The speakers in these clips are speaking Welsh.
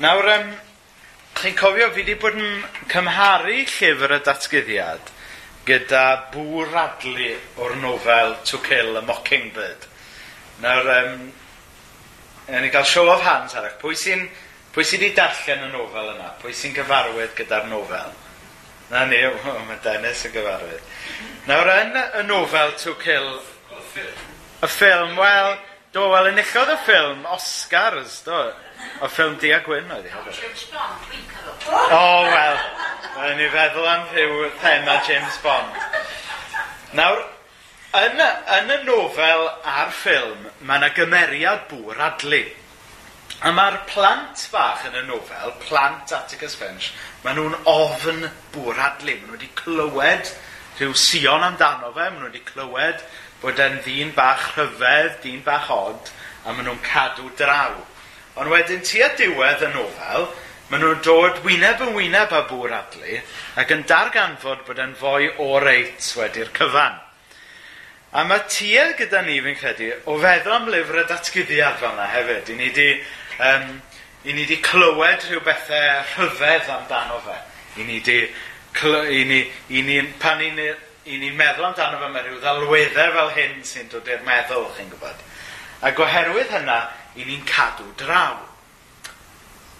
Nawr, um, chi'n cofio, fi wedi bod yn cymharu llyfr y datgyddiad gyda bŵr adlu o'r nofel To Kill a Mockingbird. Nawr, um, ni gael show of hands arach. Pwy sy'n pwy sy wedi darllen y nofel yna? Pwy sy'n gyfarwydd gyda'r nofel? Na ni, o, mae Dennis yn gyfarwydd. Nawr, yn y nofel To Kill... Y ffilm. Y ffilm, wel, do, wel, enillodd y ffilm Oscars, do. O ffilm Dia Gwyn oedd hi. James Bond, dwi'n cyfo. O, wel. Mae'n ni feddwl am rhyw thema James Bond. Nawr, yn yn y nofel a'r ffilm, mae yna gymeriad bŵr adlu. A mae'r plant fach yn y nofel, plant Atticus Finch, maen nhw'n ofn bŵr adlu. Maen nhw wedi clywed rhyw sion amdano fe, maen nhw wedi clywed bod e'n ddyn bach rhyfedd, dyn bach od, a maen nhw'n cadw draw. Ond wedyn tua diwedd y nofel, maen nhw'n dod wyneb yn wyneb â bŵr adlu ac yn darganfod bod e'n fwy o reit wedi'r cyfan. A mae tia gyda ni fi'n credu o feddwl am lyfr y datgyddiad fel yna hefyd. I ni wedi um, i ni wedi clywed rhyw bethau rhyfedd amdano fe. I ni wedi... i ni, i ni, pan i ni, i ni meddwl amdano fe mae rhyw ddalweddau fel hyn sy'n dod i'r meddwl, chi'n gwybod. Ac oherwydd hynna, i ni'n cadw draw.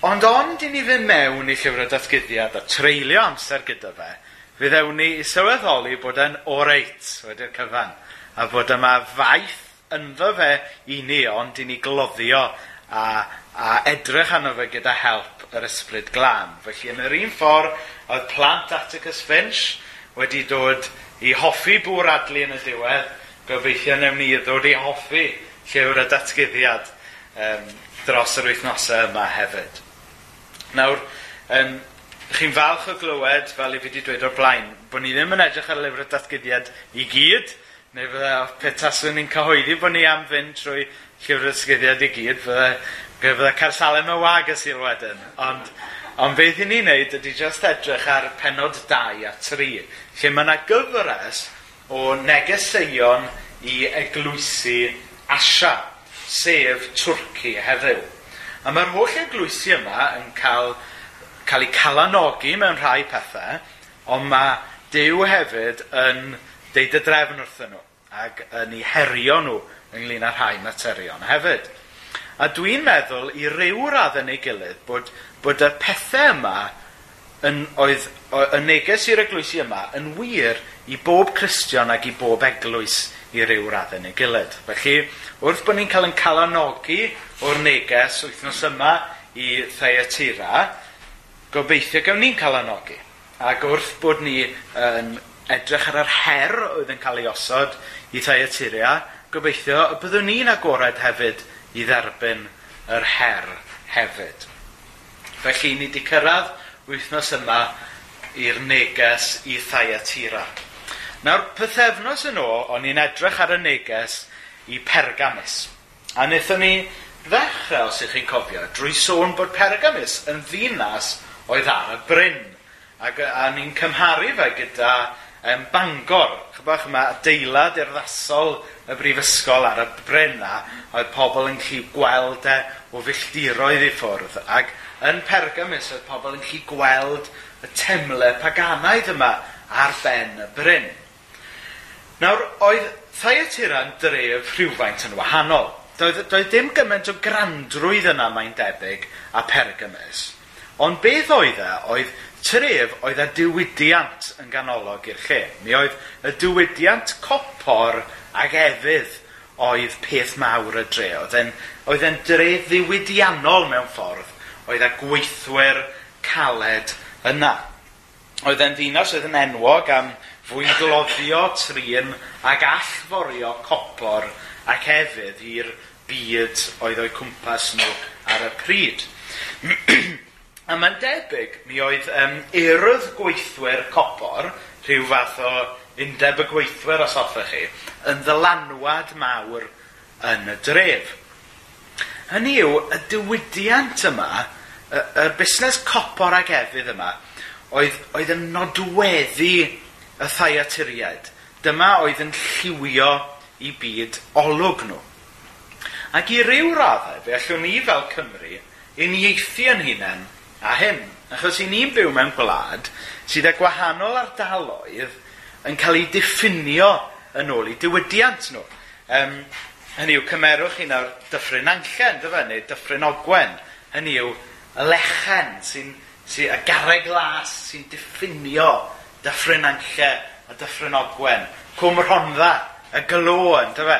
Ond ond i ni fynd mewn i llyfr y datgyddiad a treulio amser gyda fe, fydd ewn ni i sylweddoli bod e'n oreit wedi'r cyfan, a bod yma faith ynddo fe i ni, ond i ni gloddio a, a edrych arno fe gyda help yr ysbryd glân. Felly yn yr un ffordd, oedd plant Atticus Finch wedi dod i hoffi bŵr adlu yn y diwedd, gobeithio newn ni ddod i hoffi llyfr y datgyddiad um, dros yr wythnosau yma hefyd. Nawr, um, chi'n falch o glywed, fel i fi wedi dweud o'r blaen, bod ni ddim yn edrych ar y lyfr y datgyddiad i gyd, neu fydda petaswn ni'n cyhoeddi bod ni am fynd trwy llyfr y datgyddiad i gyd, fydda, fydda carsalem y wag y sir wedyn. Ond, ond beth i ni wneud ydy just edrych ar penod 2 a 3, lle mae yna gyfres o negeseuon i eglwysu Asia sef Twrci heddiw. A mae'r holl eglwysi yma yn cael, cael ei calanogi mewn rhai pethau, ond mae Dyw hefyd yn deud y drefn wrthyn nhw ac yn ei herio nhw ynglyn â rhai materion hefyd. A dwi'n meddwl i ryw radd yn ei gilydd bod, bod y pethau yma yn, oedd, y neges i'r eglwysi yma yn wir i bob Cristion ac i bob eglwys i ryw raddau neu gilydd. Felly, wrth bod ni'n cael yn calanogi o'r neges wythnos yma i Theiatira, gobeithio gawn ni'n calanogi. Ac wrth bod ni yn edrych ar yr her oedd yn cael ei osod i Theiatira, gobeithio y byddwn ni'n agored hefyd i dderbyn yr her hefyd. Felly, ni wedi cyrraedd wythnos yma i'r neges i Theiatira. Nawr, pethefnos yn ôl, o'n i'n edrych ar y neges i Pergamus. A wnaethon ni ddechrau, os ych chi'n cofio, drwy sôn bod Pergamus yn ddinas oedd ar y bryn. Ac, a, a ni'n cymharu fe gyda um, Bangor. Chybach yma adeilad urddasol y brifysgol ar y bryn a oedd pobl yn gallu gweld e o filltiroedd i ffwrdd. Ac yn Pergamus oedd pobl yn gallu gweld y temle paganaidd yma ar ben y bryn. Nawr, oedd Thyatira'n dref rhywfaint yn wahanol. Doedd, doedd dim gymaint o grandrwydd yna mae'n debyg a Pergames. Ond beth oedd e, oedd tref oedd y diwydiant yn ganolog i'r lle. Mi oedd y diwydiant copor ag efydd oedd peth mawr y dre. Oedd e'n oedd e'n dref ddiwydiannol mewn ffordd. Oedd e gweithwyr caled yna. Oedd e'n ddinas oedd yn enwog am fwy'n gloddio trin ag allforio copor ac hefyd i'r byd oedd o'i cwmpas nhw ar y pryd. a mae'n debyg, mi oedd um, urdd gweithwyr copor, rhyw fath o undeb y gweithwyr os hoffech chi, yn ddylanwad mawr yn y dref. Hynny yw, y diwydiant yma, y, y busnes copor ag efydd yma, oedd, oedd yn nodweddu y thaiatiriaid. Dyma oedd yn lliwio i byd olwg nhw. Ac i ryw raddau, fe allwn ni fel Cymru uniaethu yn hunain a hyn. Achos i ni'n byw mewn gwlad sydd â gwahanol ardaloedd yn cael ei diffinio yn ôl i diwydiant nhw. Um, hynny yw, cymerwch un o'r dyffryn anllen, dyfa, neu dyffryn ogwen. Hynny yw, y lechen sy'n sy, y garreg las sy'n diffinio Dyffryn Anlle a Dyffryn Ogwen, Cwm Rhondda, y Glôn, dy fe?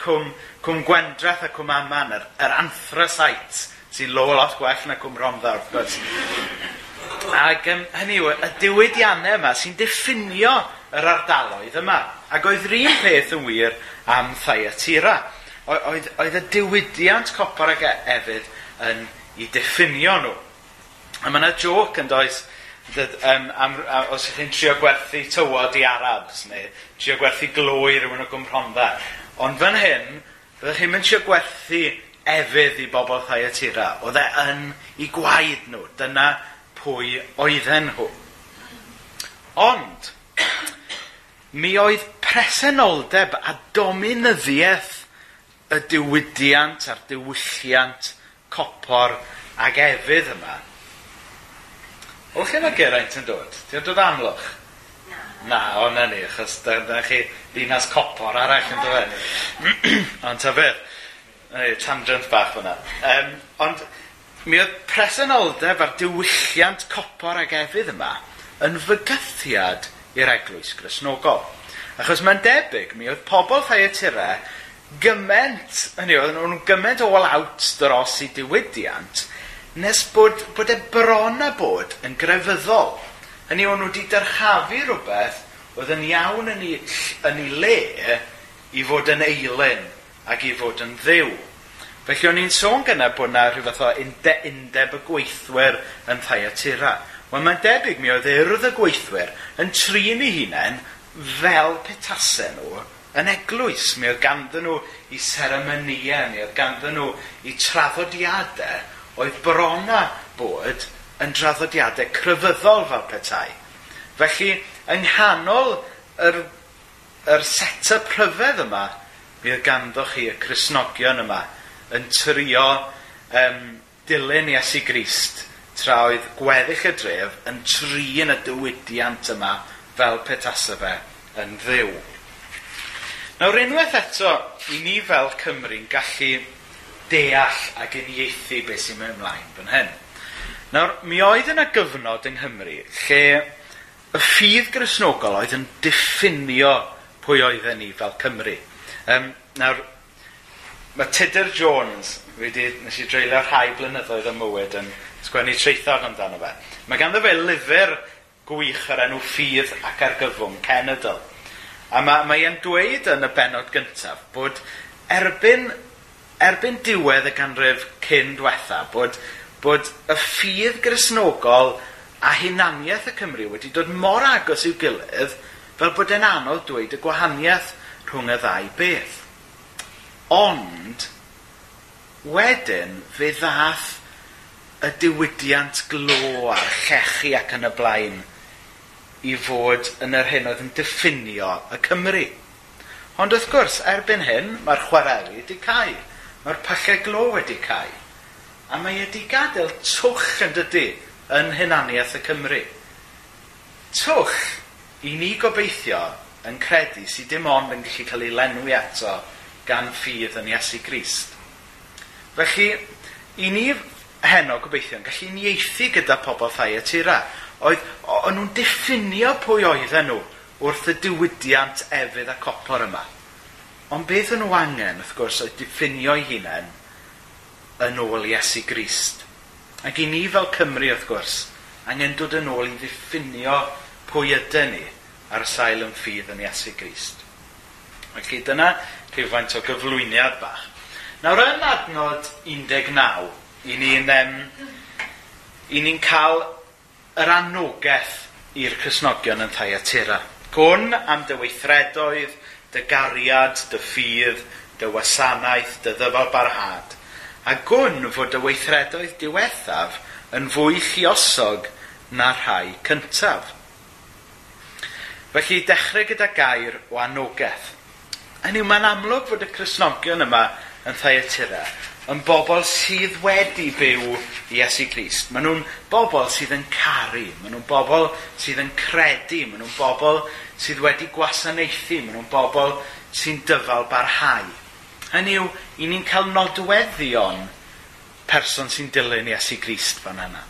Cwm, cwm Gwendreth a Cwm Aman, yr, yr anthrasite, sy'n lo lot gwell na Cwm Rhondda, wrth gwrs. Ac um, hynny yw, y diwydiannau yma sy'n diffinio yr ardaloedd yma. Ac oedd yr un peth yn wir am Thyatira. Oedd, oedd y diwydiant copor ag e- efydd yn i diffinio nhw. A mae yna joc yn does dyd, um, am, a, os ydych chi'n trio gwerthu tywod i Arabs, neu trio gwerthu glwy rhywun o Gymrhondda. Ond fan hyn, byddwch chi'n mynd trio gwerthu efydd i bobl Thyatira. Oedd e yn i gwaed nhw. Dyna pwy oedden nhw. Ond, mi oedd presenoldeb a dominyddiaeth y diwydiant a'r diwylliant copor ag efydd yma O lle mae Geraint yn dod? Di o'n dod amlwch? Na, o na ni, achos da, da chi ddinas copor arall yn dod ond ta beth, tangent bach fyna. Um, ond mi oedd presenoldeb a'r diwylliant copor ag efydd yma yn fygythiad i'r eglwys grisnogol. Achos mae'n debyg, mi oedd pobl Thyatira gyment, hynny oedd nhw'n gyment all out dros i diwydiant, nes bod, bod e bron a bod yn grefyddol. Hynny o'n nhw wedi dyrchafu rhywbeth oedd yn iawn yn ei, yn ei le i fod yn eilen ac i fod yn ddiw. Felly o'n i'n sôn gyna bod yna rhyw fath o inde, undeb y gweithwyr yn Thaiatira. Wel mae'n debyg mi oedd urdd y gweithwyr yn trin eu hunain fel petasau nhw yn eglwys. Mi oedd ganddyn nhw i seremonia, mi oedd ganddyn nhw i traddodiadau oedd brona bod yn draddodiadau cryfyddol fel petai. Felly, yng nghanol yr, yr set-up rhyfedd yma, bydd ganddo chi y Cresnogion yma yn trio um, dilyn Iesu Grist tra oedd gweddill y dref yn trin y dywydiant yma fel petasa fe yn ddiw. Nawr unwaith eto, i ni fel Cymru'n gallu deall ac uniaethu beth sy'n mynd ymlaen fan hyn. Nawr, mi oedd yna gyfnod yng Nghymru lle y ffydd grisnogol oedd yn diffinio pwy oedden ni fel Cymru. Um, nawr, mae Tudor Jones, wedi, nes i dreulio rhai blynyddoedd y mywyd yn sgwennu treithog amdano fe. Mae ganddo fe lyfr gwych o'r enw ffydd ac argyfwng, Cenedl. A mae, mae e'n dweud yn y benod gyntaf bod erbyn erbyn diwedd y ganrif cyn diwetha bod, bod y ffydd grisnogol a hunaniaeth y Cymru wedi dod mor agos i'w gilydd fel bod e'n anodd dweud y gwahaniaeth rhwng y ddau beth. Ond, wedyn fe ddath y diwydiant glo a'r llechi ac yn y blaen i fod yn yr hyn oedd yn diffinio y Cymru. Ond wrth gwrs, erbyn hyn, mae'r chwareli wedi cael mae'r pyllau glo wedi cael. A mae wedi gadael twch yn dydy yn hunaniaeth y Cymru. Twch i ni gobeithio yn credu sydd dim ond yn gallu cael ei lenwi eto gan ffydd yn Iesu Grist. Felly, i ni heno gobeithio yn gallu nieithi gyda pobl thai y tira. Oedd, o'n nhw'n diffinio pwy oedden nhw wrth y diwydiant efydd a copor yma. Ond beth yn nhw angen, wrth gwrs, oedd diffinio ei hunain yn ôl Iesu Grist. Ac i ni fel Cymru, wrth gwrs, angen dod yn ôl i ddiffinio pwy ydyn ni ar sail yn ffydd yn Iesu Grist. Felly dyna rhywfaint o gyflwyniad bach. Nawr yn adnod 19, i ni'n um, i ni'n cael yr anogaeth i'r Cresnogion yn Thaiatira. Gwn am dyweithredoedd, dy gariad, dy ffydd, dy wasanaeth, dy ddyfal barhad. A gwn fod y weithredoedd diwethaf yn fwy lluosog na rhai cyntaf. Felly dechrau gyda gair o anogaeth. Hynny yw, mae'n amlwg fod y Cresnogion yma yn Thaiatira yn bobl sydd wedi byw i Iesu Grist. Maen nhw'n bobl sydd yn caru, maen nhw'n bobl sydd yn credu, maen nhw'n bobl sydd wedi gwasanaethu. Maen nhw'n bobl sy'n dyfal barhau. Hynny yw, i ni'n cael nodweddion person sy'n dilyn Iesu Grist fan yna.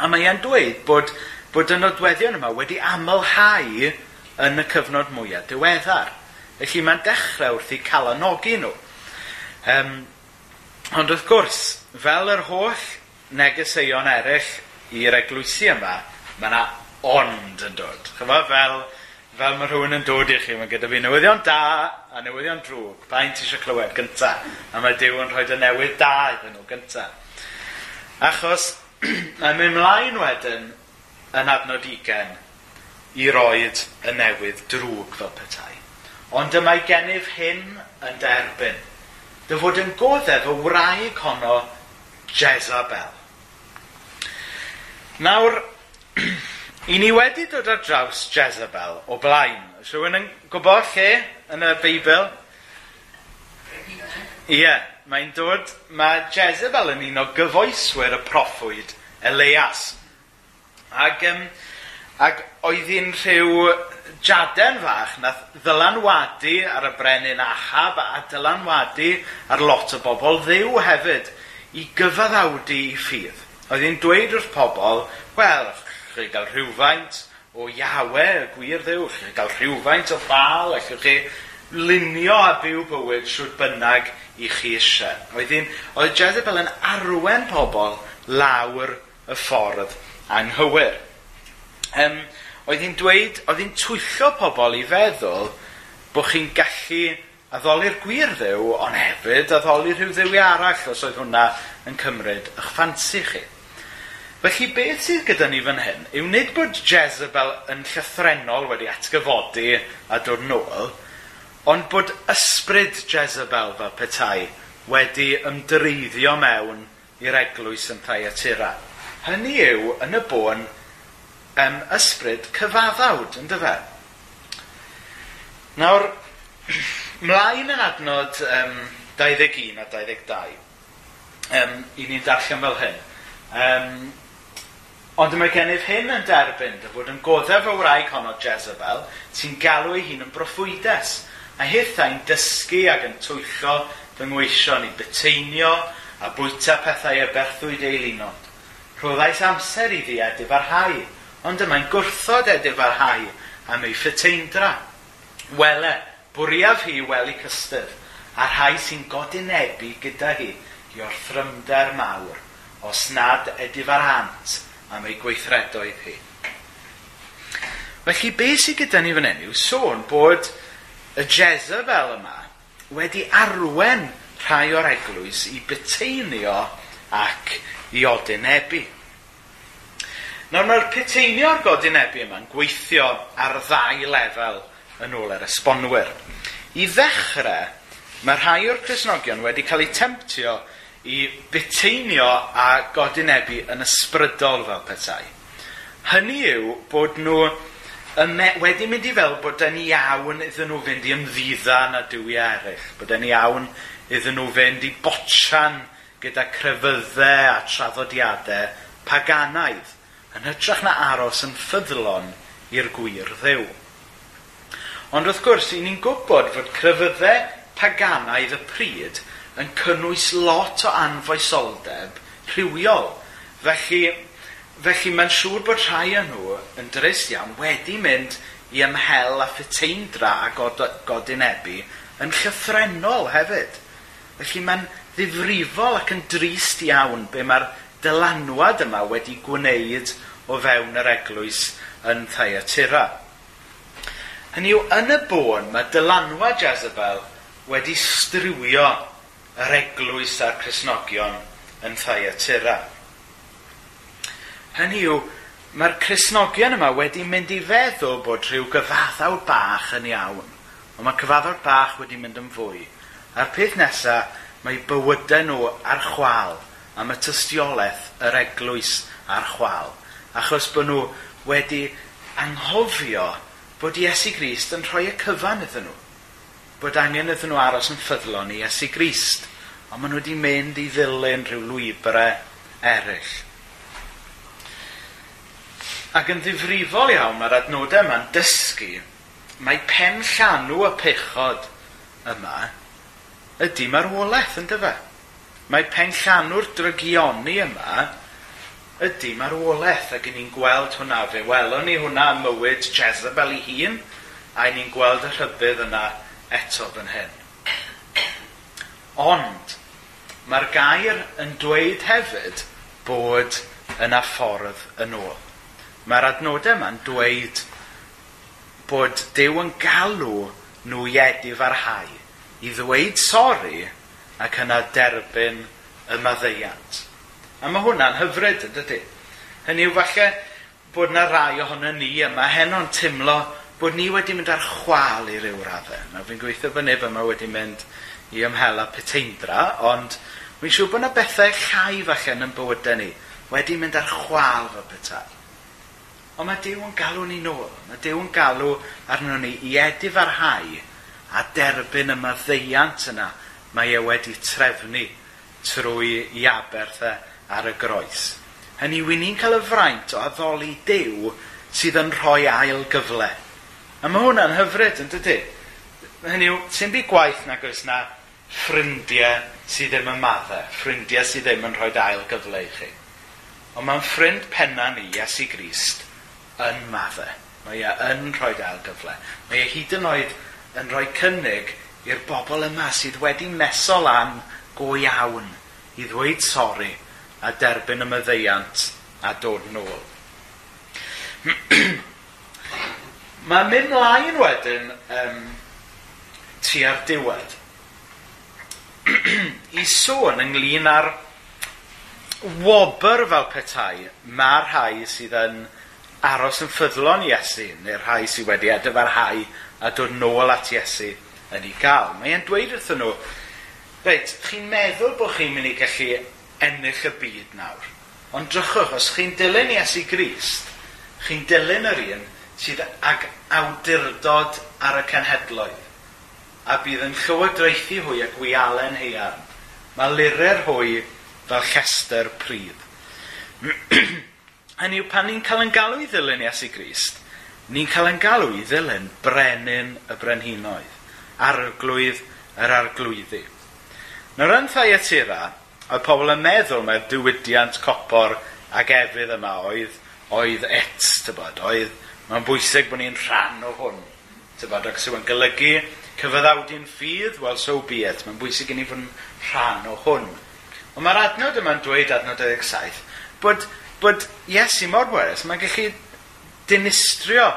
A mae e'n dweud bod, bod y nodweddion yma wedi amlhau yn y cyfnod mwyaf diweddar. Felly mae'n dechrau wrth i cael calanogi nhw. Um, ond wrth gwrs, fel yr holl negeseuon eraill i'r eglwysi yma, mae yna ond yn dod. Chyfa fel fel mae rhywun yn dod i chi, mae gyda fi newyddion da a newyddion drwg. Pa'n ti eisiau clywed gynta? A mae Dyw yn rhoi dy newydd da iddyn nhw gynta. Achos, mae'n mynd mlaen wedyn, yn adnod 20, i roed y newydd drwg fel petai. Ond y mae gennyf hyn yn derbyn. Dy fod yn goddef y wraig honno Jezabel. Nawr, I ni wedi dod ar draws Jezebel o blaen. Oes rhywun yn gwybod lle yn y Beibl? Ie, yeah, mae'n dod, mae Jezebel yn un o gyfoeswyr y proffwyd Elias. Ac, um, ac oedd hi'n rhyw jaden fach na ddylanwadu ar y brenin achab a dylanwadu ar lot o bobl ddiw hefyd i gyfaddawdu i ffydd. Oedd hi'n dweud wrth pobl, wel, Allwch chi gael rhywfaint o Iawe, y gwir ddew, allwch chi gael rhywfaint o bal, allwch chi lunio a byw bywyd sŵt bynnag i chi eisiau. Oedd, un, oedd Jezebel yn arwen pobl lawr y ffordd anghywir. Um, oedd hi'n dweud, oedd hi'n twyllo pobl i feddwl bod chi'n gallu addoli'r gwir ddew, ond hefyd addoli rhyw ddewi arall os oedd hwnna yn cymryd eich ffansi chi. Felly beth sydd gyda ni fan hyn yw nid bod Jezebel yn llythrenol wedi atgyfodi a dod nôl, ond bod ysbryd Jezebel fel petai wedi ymdreiddio mewn i'r eglwys yn Thaiatira. Hynny yw, yn y bôn, um, ysbryd cyfaddawd, yn dyfa. Nawr, mlaen yn adnod um, 21 a 22, um, i ni'n darllen fel hyn. Um, Ond mae gennyf hyn yn derbyn dy fod yn goddef o wraig honno Jezebel sy'n galw ei hun yn broffwydes a hithau'n dysgu ac yn twyllo fy ngweision i byteinio a bwyta pethau y berthwyd ei lunod. Rhoddais amser i iddi a difarhau, ond yma'n gwrthod edif arhau am ei ffyteindra. Wele, bwriaf hi weli cystydd, a rhai sy'n godinebu gyda hi i o'r orthrymder mawr, os nad edif arhant, am ei gweithredoedd hi. Felly, be sydd gyda ni fan hyn yw sôn bod y Jezebel yma wedi arwen rhai o'r eglwys i byteinio ac i odynebu. Nawr mae'r pyteinio a'r godinebu yma'n gweithio ar ddau lefel yn ôl yr esbonwyr. I ddechrau, mae rhai o'r Cresnogion wedi cael eu temptio i biteinio a godinebu yn ysbrydol fel petai. Hynny yw bod nhw wedi mynd i fel bod yn iawn iddyn nhw fynd i ymddidda na dywiau eraill. Bod yn iawn iddyn nhw fynd i botran gyda crefyddau a traddodiadau paganaidd yn hytrach na aros yn ffyddlon i'r gwir ddew. Ond wrth gwrs, i ni'n gwybod fod crefyddau paganaidd y pryd yn cynnwys lot o anfoesoldeb rhywiol. Felly, felly mae'n siŵr bod rhai yn nhw yn dyrus iawn wedi mynd i ymhel a ffiteindra a god, godinebu yn llythrenol hefyd. Felly mae'n ddifrifol ac yn drist iawn be mae'r dylanwad yma wedi gwneud o fewn yr eglwys yn Thyatira. Hynny yw, yn y bôn mae dylanwad Jezebel wedi strywio yr eglwys a'r Cresnogion yn Thyatira. Hynny yw, mae'r Cresnogion yma wedi mynd i feddwl bod rhyw gyfaddawr bach yn iawn, ond mae cyfaddawr bach wedi mynd yn fwy. A'r peth nesaf, mae bywydau nhw ar chwal am y tystiolaeth yr eglwys ar chwal, achos bod nhw wedi anghofio bod Iesu Grist yn rhoi y cyfan iddyn nhw bod angen iddyn nhw aros yn ffyddlon i Iesu Grist, ond maen nhw wedi mynd i ddilyn rhyw lwybrau eraill. Ac yn ddifrifol iawn mae'r adnodau yma'n dysgu, mae pen llanw y pechod yma ydy marwolaeth yn dyfa. Mae pen llanw'r drygioni yma ydy marwolaeth ac ni'n gweld hwnna fe. Welon ni hwnna ym mywyd Jezebel ei hun a ni'n gweld y rhybydd yna eto fan hyn. Ond, mae'r gair yn dweud hefyd bod yna ffordd yn ôl. Mae'r adnodau yma'n dweud bod Dyw yn galw nhw i edif ar i ddweud sori ac yna derbyn y maddeiant. A mae hwnna'n hyfryd, ydy? Hynny yw falle bod yna rai ohono ni yma heno'n timlo bod ni wedi mynd ar chwal i ryw raddau. Nawr fi'n gweithio fy neb yma wedi mynd i ymhela peteindra, ond fi'n siŵr bod yna bethau llai falle yn bywydau ni wedi mynd ar chwal fy petai. Ond mae Dyw yn galw ni nôl. Mae Dyw yn galw arno ni i edifarhau a derbyn y maddeiant yna mae e wedi trefnu trwy i aberth ar y groes. Hynny, wy'n ni'n cael y fraint o addoli Dyw sydd yn rhoi ail gyfle A mae hwnna'n hyfryd, yn dydy? Hynny yw, sy'n di gwaith nag oes na ffrindiau sydd ddim yn maddau, ffrindiau sydd ddim yn rhoi ail gyfle i chi. Ond mae'n ffrind penna ni, Iesu Grist, yn maddau. Mae e yn rhoi ail gyfle. Mae e hyd yn oed yn rhoi cynnig i'r bobl yma sydd wedi meso lan go iawn i ddweud sori a derbyn y myddeiant a dod nôl. Mae mynd mlaen wedyn um, tua'r diwedd i sôn ynglyn â'r wobr fel petai, mae'r rhai sydd yn aros yn ffyddlon Iesu, neu'r rhai sydd wedi edryfarhau a dod nôl at Iesu yn ei gael. Mae e'n dweud wrthyn nhw, reit, chi'n meddwl bod chi'n mynd i gallu ennill y byd nawr, ond drychwch, os chi'n dilyn Iesu Grist, chi'n dilyn yr un sydd ag awdurdod ar y cenhedloedd a bydd yn llywodraethu hwy ac wialen heian. Mae lurer hwy fel chester pryd. Hynny yw pan ni'n cael yn galw i ddilyn Iesu Grist, ni'n cael yn galw i ddilyn brenin y brenhinoedd, arglwydd yr arglwyddi. Nawr yn Thaiatira, oedd pobl yn meddwl mae'r diwydiant copor ag efydd yma oedd, oedd et, tybod, oedd Mae'n bwysig bod ni'n rhan o hwn. Tybod, ac sy'n golygu cyfyddawdi'n ffydd, wel, so be it. Mae'n bwysig i ni fod yn rhan o hwn. Ond mae'r adnod yma'n dweud, adnod 27, bod, bod Iesu mor bwerus, mae'n gallu dinistrio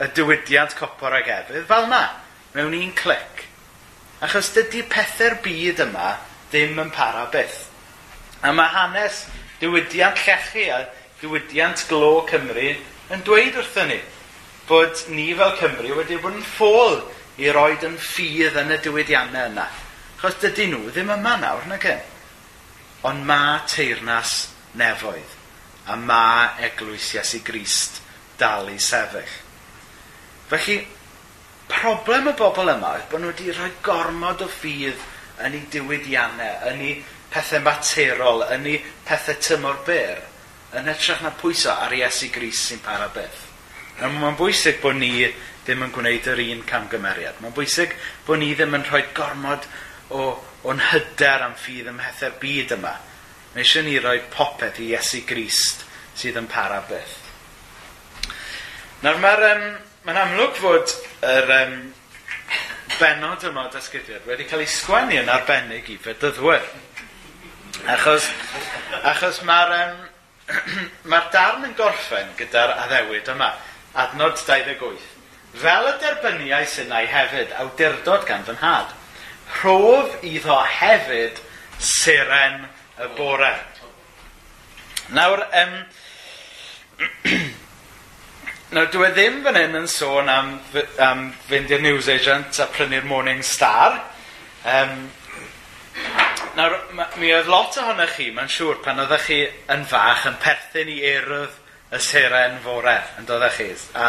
y diwydiant copor ag efydd fel yna, mewn un clic. Achos dydy pethau'r byd yma ddim yn para byth. A mae hanes diwydiant llechi a diwydiant glo Cymru yn dweud wrthyn ni bod ni fel Cymru wedi bod yn ffôl i roed yn ffydd yn y diwydiannau yna. Chos dydy nhw ddim yma nawr, na gen. Ond mae teirnas nefoedd a mae eglwys i Grist dal i sefyll. Felly, problem y bobl yma yw bod nhw wedi rhoi gormod o ffydd yn eu diwydiannau, yn eu pethau materol, yn eu pethau tymor byr yn hytrach na pwysa ar Iesu Gris sy'n para beth. Mae'n bwysig bod ni ddim yn gwneud yr un camgymeriad. Mae'n bwysig bod ni ddim yn rhoi gormod o, o'n hyder am ffydd ym mhethau'r byd yma. Mae eisiau ni roi popeth i Iesu Grist sydd yn para beth. Nawr mae'r... Um, mae'n amlwg fod yr um, benod yma o dasgyddiad wedi cael ei sgwennu yn arbennig i fedyddwyr. Achos, achos mae'r um, Mae'r darn yn gorffen gyda'r addewid yma, adnod 28. Fel y derbyniau sy'n ei hefyd, awdurdod gan fy nhad, rhof iddo hefyd seren y bore. Nawr, em, nawr dwi e ddim fan hyn yn sôn am, am fynd i'r news agent a prynu'r Morning Star. Um, Nawr, mi oedd lot ohonych chi, mae'n siŵr, pan oeddech chi yn fach yn perthyn i erydd y seren fore, yn dod e, chi, a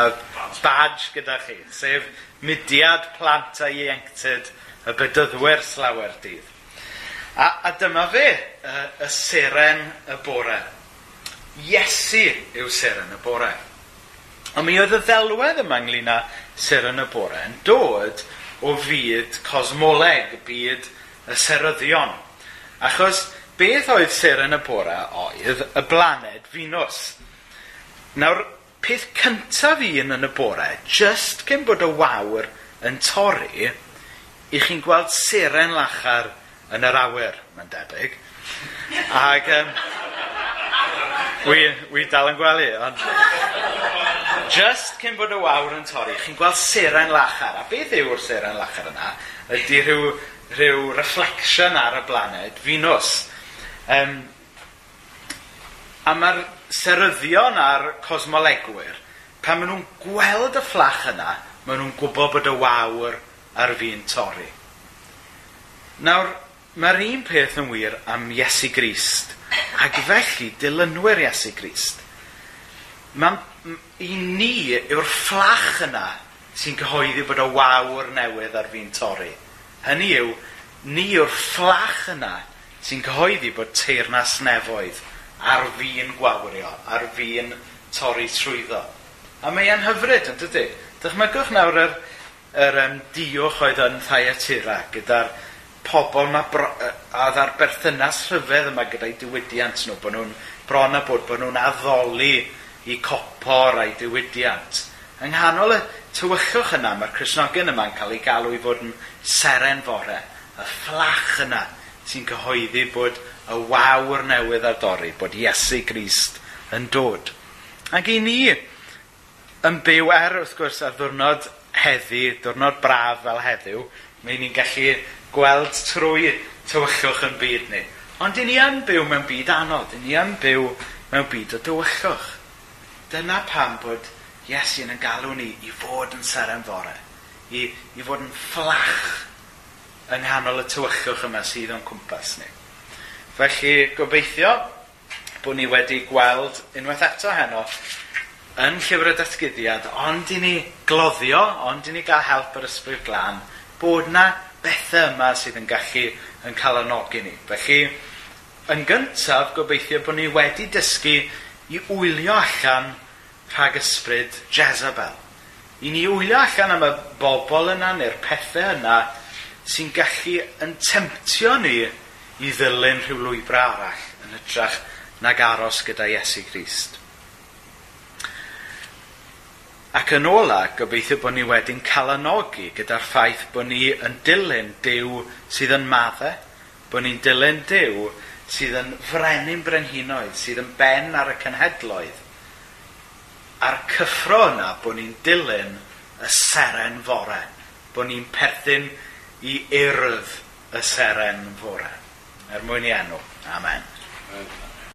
badge gyda chi, sef mudiad plant a ieuenctid y bydyddwyr slawer dydd. A, a dyma fe, y, y seren y bore. Iesu yw seren y bore. Ond mi oedd y ddelwedd yma ynglyn â seren y bore yn dod o fyd cosmoleg, byd y seryddion, Achos beth oedd Seren y bore oedd y blaned Venus. Nawr, peth cyntaf un yn y bore, just cyn bod y wawr yn torri, i chi'n gweld seren lachar yn yr awyr, mae'n debyg. Ac um, wi, wi dal yn gwely, ond... Just cyn bod y wawr yn torri, chi'n gweld seren lachar. A beth yw'r seren lachar yna? Ydy rhyw rhyw reflection ar y blaned, Venus. Um, a mae'r seryddion a'r cosmolegwyr, pan maen nhw'n gweld y fflach yna, maen nhw'n gwybod bod y wawr ar fi'n torri. Nawr, mae'r un peth yn wir am Iesu Grist, ac felly dilynwyr Iesu Grist. Mae'n i ni yw'r fflach yna sy'n cyhoeddi bod y wawr newydd ar fi'n torri. Hynny yw, ni yw'r fflach yna sy'n cyhoeddi bod teirnas nefoedd ar fi'n gwawrio, ar fi'n torri trwyddo. A mae e'n hyfryd, yn dydy? Dychmygwch nawr yr, yr um, diwch oedd yn Thyatira gyda'r pobl yma a dda'r berthynas rhyfedd yma gyda'i diwydiant nhw, bod nhw'n bron a bod, bod nhw'n addoli i copor a'i diwydiant. Yng nghanol y tywychwch yna, mae'r Cresnogion yma'n cael ei galw i fod yn seren fore, y fflach yna sy'n cyhoeddi bod y wawr newydd ar dorri, bod Iesu Grist yn dod. Ac i ni yn byw er, wrth gwrs, ar ddwrnod heddi, diwrnod braf fel heddiw, mae ni'n gallu gweld trwy tywychwch yn byd ni. Ond i ni yn byw mewn byd anodd, i ni yn byw mewn byd o dywyllwch. Dyna pam bod Iesu yn galw ni i fod yn seren fore i, i fod yn fflach yng nghanol y tywychwch yma sydd o'n cwmpas ni. Felly, gobeithio bod ni wedi gweld unwaith eto heno yn llyfr y datgyddiad, ond i ni gloddio, ond i ni gael help yr ysbryd glân, bod na bethau yma sydd yn gallu yn cael anogi ni. Felly, yn gyntaf, gobeithio bod ni wedi dysgu i wylio allan rhag ysbryd Jezebel i ni wylio allan am y bobl yna neu'r pethau yna sy'n gallu yn temtio ni i ddilyn rhyw lwybr arall yn hytrach nag aros gyda Iesu Grist. Ac yn ola, gobeithio bod ni wedi'n calanogi gyda'r ffaith bod ni yn dilyn Dyw sydd yn maddau, bod ni'n dilyn Dyw sydd yn frenin brenhinoedd, sydd yn ben ar y cenhedloedd, a'r cyffro yna bod ni'n dilyn y seren fore, bod ni'n perthyn i urdd y seren fore. Er mwyn i enw. Amen. Amen.